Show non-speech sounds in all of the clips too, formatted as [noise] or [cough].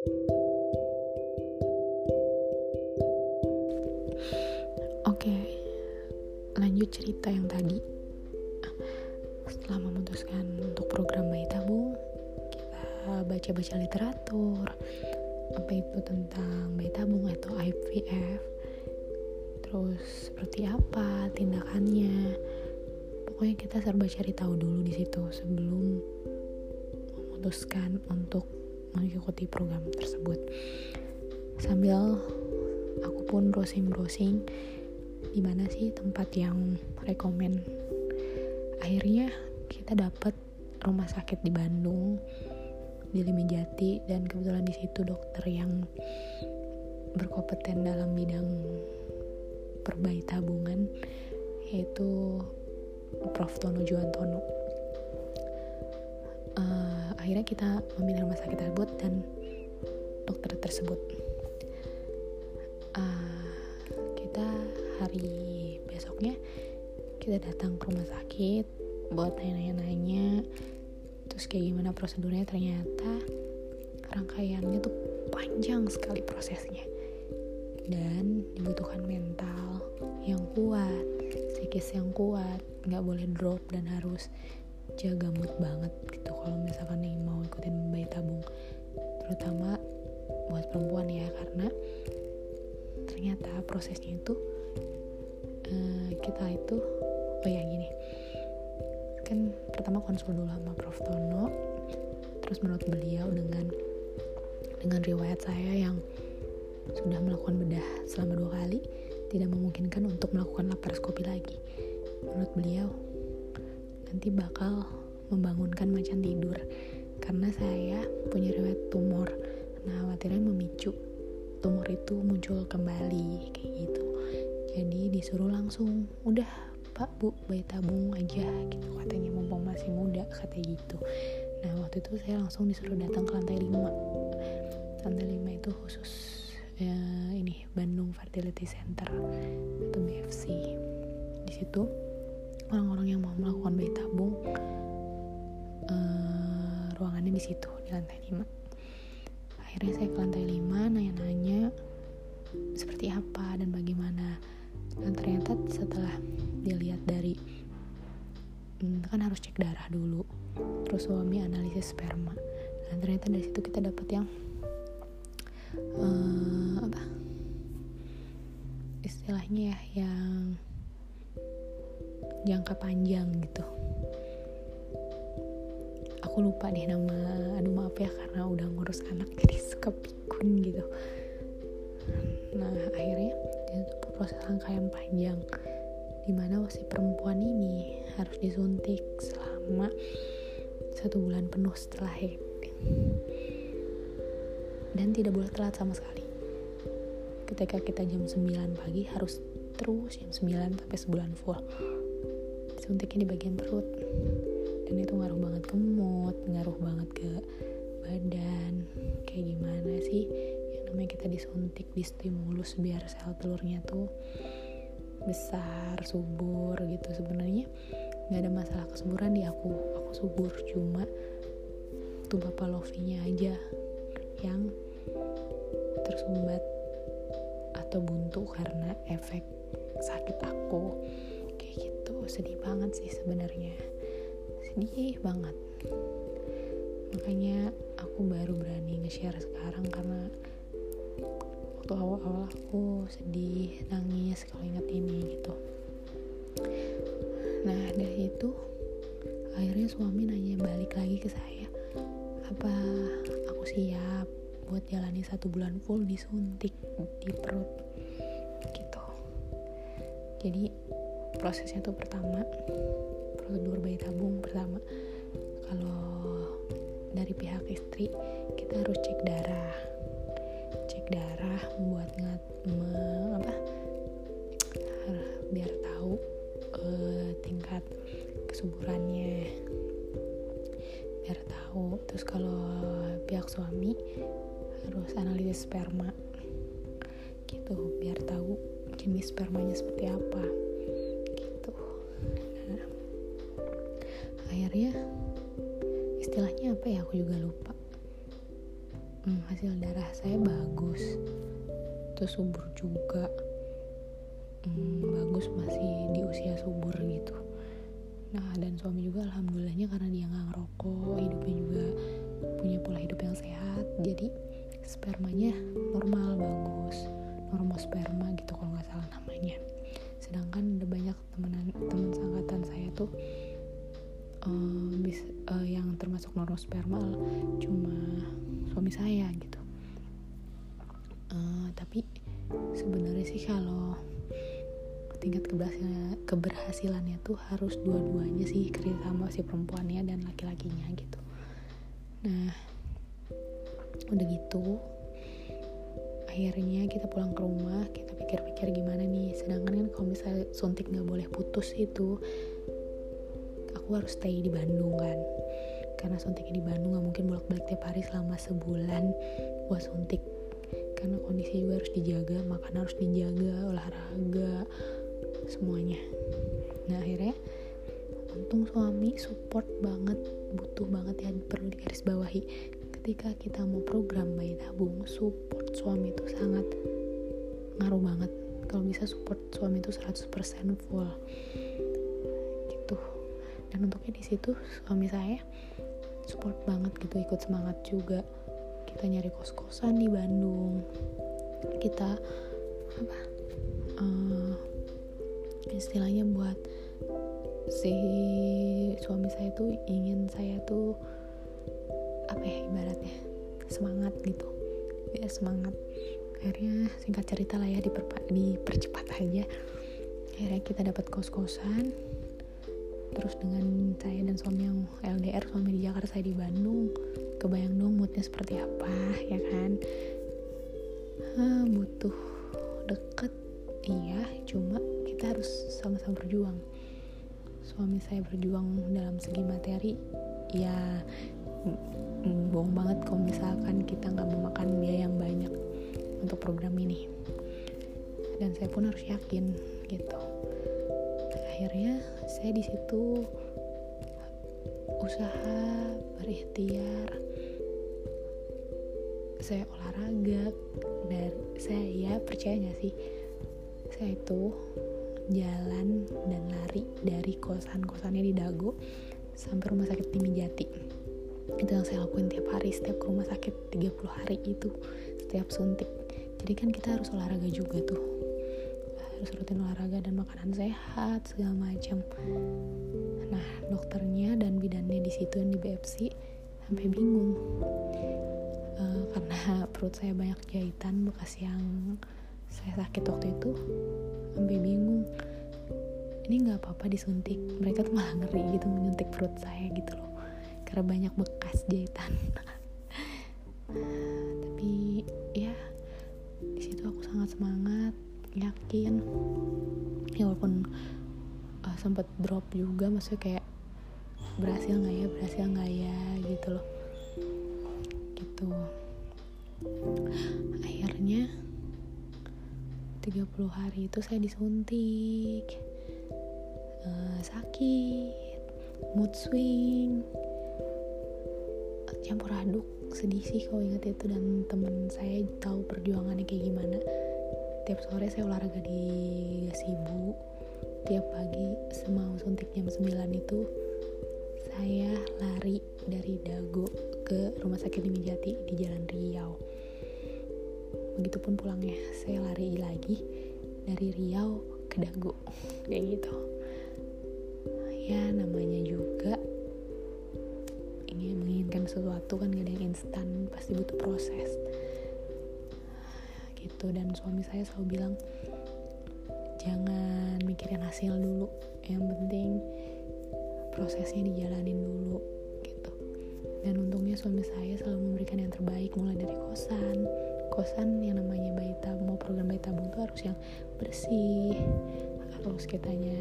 Oke, lanjut cerita yang tadi. Setelah memutuskan untuk program bayi tabung, kita baca-baca literatur, apa itu tentang bayi tabung atau IVF, terus seperti apa tindakannya. Pokoknya kita serba cari tahu dulu di situ sebelum memutuskan untuk mengikuti program tersebut. Sambil aku pun browsing-browsing di mana sih tempat yang rekomen? Akhirnya kita dapat rumah sakit di Bandung di Limijati dan kebetulan di situ dokter yang berkompeten dalam bidang perbayi tabungan yaitu Prof. Tono Juantono akhirnya kita memilih rumah sakit tersebut dan dokter tersebut. Uh, kita hari besoknya kita datang ke rumah sakit buat nanya-nanya terus kayak gimana prosedurnya. Ternyata rangkaiannya tuh panjang sekali prosesnya dan dibutuhkan mental yang kuat psikis yang kuat nggak boleh drop dan harus jaga mood banget gitu kalau misalkan nih mau ikutin bayi tabung. Terutama buat perempuan ya karena ternyata prosesnya itu Eh, kita itu oh ya gini. Kan pertama konsul dulu sama Prof. Tono terus menurut beliau dengan dengan riwayat saya yang sudah melakukan bedah selama dua kali tidak memungkinkan untuk melakukan laparoskopi lagi. Menurut beliau nanti bakal membangunkan macan tidur. Karena saya punya riwayat tumor. Nah khawatirnya memicu tumor itu muncul kembali kayak gitu. Jadi disuruh langsung udah pak bu bayi tabung aja gitu. Katanya mumpung masih muda katanya gitu. Nah waktu itu saya langsung disuruh datang ke lantai 5 lantai 5 itu khusus ya, ini Bandung Fertility Center atau BFC di situ orang-orang yang mau melakukan bayi tabung uh, ruangannya di situ di lantai 5 akhirnya saya ke lantai 5 nanya-nanya seperti apa dan bagaimana. Dan ternyata setelah dilihat dari hmm, kan harus cek darah dulu terus suami analisis sperma. Dan ternyata dari situ kita dapat yang uh, apa? Istilahnya ya yang jangka panjang gitu. Aku lupa deh nama aduh maaf ya karena udah ngurus anak [laughs] jadi suka pikun gitu. Nah akhirnya itu proses rangkaian panjang di mana si perempuan ini harus disuntik selama satu bulan penuh setelah haid dan tidak boleh telat sama sekali. Ketika kita jam 9 pagi harus terus jam 9 sampai sebulan full disuntiknya di bagian perut. Dan itu ngaruh banget ke mood ngaruh banget ke badan. Kayak gimana sih namanya kita disuntik di stimulus biar sel telurnya tuh besar subur gitu. Sebenarnya nggak ada masalah kesuburan di aku. Aku subur cuma tuh bapak lovinya aja yang tersumbat atau buntu karena efek sakit aku gitu. Sedih banget sih sebenarnya. Sedih banget. Makanya aku baru berani nge-share sekarang karena waktu awal-awal aku sedih nangis kalau inget ini gitu. Nah dari itu akhirnya suami nanya balik lagi ke saya apa aku siap buat jalani satu bulan full disuntik di perut? Gitu. Jadi prosesnya tuh pertama prosedur bayi tabung pertama. Kalau dari pihak istri kita harus cek darah. Cek darah buat ngat apa? Biar tahu uh, tingkat kesuburannya. Biar tahu. Terus kalau pihak suami harus analisis sperma. Gitu biar tahu jenis spermanya seperti apa akhirnya istilahnya apa ya? Aku juga lupa. Hmm, hasil darah saya bagus. Terus subur juga. Hmm, bagus masih di usia subur gitu. Nah dan suami juga alhamdulillahnya karena dia nggak ngerokok hidupnya juga punya pola hidup yang sehat. Jadi spermanya normal bagus. Normal sperma gitu kalau nggak salah namanya. Sedangkan ada sperma cuma suami saya gitu. Uh, tapi sebenarnya sih kalau tingkat keberhasilan keberhasilannya tuh harus dua-duanya sih kerja sama si perempuannya dan laki-lakinya gitu. Nah udah gitu akhirnya kita pulang ke rumah kita pikir-pikir gimana nih. Sedangkan kan kalau misalnya suntik nggak boleh putus itu aku harus stay di Bandung kan karena suntiknya di Bandung nggak mungkin bolak-balik tiap hari selama sebulan buat suntik. Karena kondisi juga harus dijaga makan harus dijaga olahraga semuanya. Nah akhirnya untung suami support banget butuh banget ya perlu digarisbawahi. Ketika kita mau program bayi tabung support suami itu sangat ngaruh banget. Kalau bisa support suami itu 100% full. Gitu. Dan untuknya di situ suami saya support banget gitu ikut semangat juga. Kita nyari kos kosan di Bandung. Kita apa uh, istilahnya buat si suami saya tuh ingin saya tuh apa ya ibaratnya semangat gitu. Ya semangat. Akhirnya singkat cerita lah ya dipercepat aja. Akhirnya kita dapat kos kosan terus dengan saya dan suami yang LDR suami di Jakarta saya di Bandung. Kebayang dong moodnya seperti apa ya kan? Ah, butuh deket. Iya cuma kita harus sama-sama berjuang. Suami saya berjuang dalam segi materi ya bohong banget kalau misalkan kita nggak memakan biaya yang banyak untuk program ini. Dan saya pun harus yakin gitu akhirnya saya di situ usaha berikhtiar. Saya olahraga dan saya percaya gak sih saya itu jalan dan lari dari kosan-kosannya di Dago sampai rumah sakit Timi Jati. Itu yang saya lakuin tiap hari setiap ke rumah sakit 30 hari itu setiap suntik. Jadi kan kita harus olahraga juga tuh harus rutin olahraga dan makanan sehat segala macam nah dokternya dan bidannya di situ yang di BFC sampai bingung. Uh, karena [laughs] perut saya banyak jahitan bekas yang saya sakit waktu itu sampai bingung. Ini nggak apa-apa disuntik. Mereka tuh malah ngeri gitu menyuntik perut saya gitu loh. Karena banyak bekas jahitan [laughs] yakin ya walaupun uh, sempat drop juga maksudnya kayak berhasil nggak ya berhasil nggak ya gitu loh. Gitu. Akhirnya 30 hari itu saya disuntik. Uh, sakit mood swing campur aduk sedih sih kalau ingat itu dan temen saya tahu perjuangannya kayak gimana tiap sore saya olahraga di Gasibu. Tiap pagi semau suntik jam 9 itu saya lari dari Dago ke rumah sakit di Mijati di Jalan Riau. Begitupun pulangnya saya lari lagi dari Riau ke Dago. [laughs] Kayak gitu. Ya namanya juga ingin menginginkan sesuatu kan gak ada yang instan pasti butuh proses gitu. Dan suami saya selalu bilang jangan mikirin hasil dulu. Yang penting prosesnya dijalanin dulu gitu. Dan untungnya suami saya selalu memberikan yang terbaik mulai dari kosan. Kosan yang namanya bayi tabung mau program bayi tabung tuh harus yang bersih harus kitanya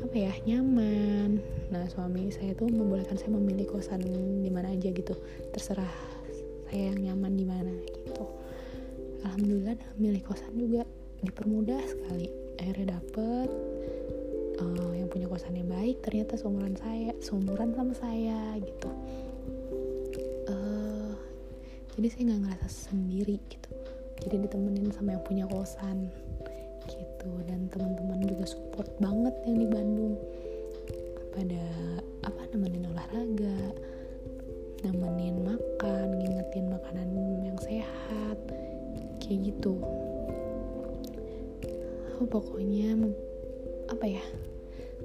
apa ya nyaman. Nah suami saya tuh membolehkan saya memilih kosan di mana aja gitu. Terserah saya yang nyaman di mana gitu alhamdulillah milih kosan juga dipermudah sekali. Akhirnya dapet uh, yang punya kosan yang baik ternyata seumuran saya seumuran sama saya gitu. Uh, jadi saya nggak ngerasa sendiri gitu. Jadi ditemenin sama yang punya kosan gitu. Dan teman-teman juga support banget yang di Bandung. Pada apa nemenin olahraga nemenin makan ngingetin makanan yang sehat kayak gitu. Oh, pokoknya apa ya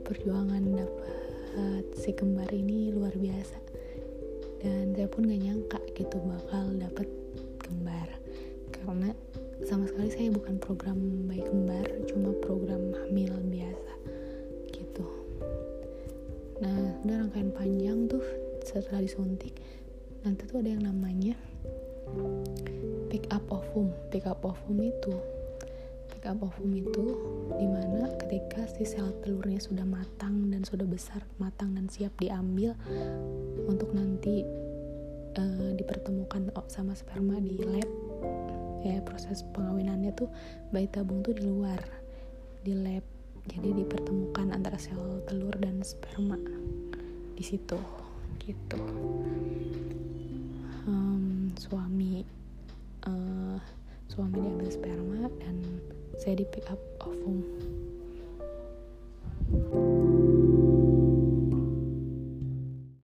perjuangan dapat si kembar ini luar biasa. Dan saya pun gak nyangka gitu bakal dapat kembar. Karena sama sekali saya bukan program bayi kembar cuma program hamil biasa gitu. Nah udah rangkaian panjang tuh setelah disuntik. Nanti tuh ada yang namanya pick up of womb pick up of womb itu? Pick up ovum itu di mana ketika si sel telurnya sudah matang dan sudah besar matang dan siap diambil untuk nanti uh, dipertemukan sama sperma di lab ya proses pengawinannya tuh bayi tabung tuh di luar di lab. Jadi dipertemukan antara sel telur dan sperma di situ gitu. Um, suami uh, suami diambil sperma dan saya di pick up ovum. thank you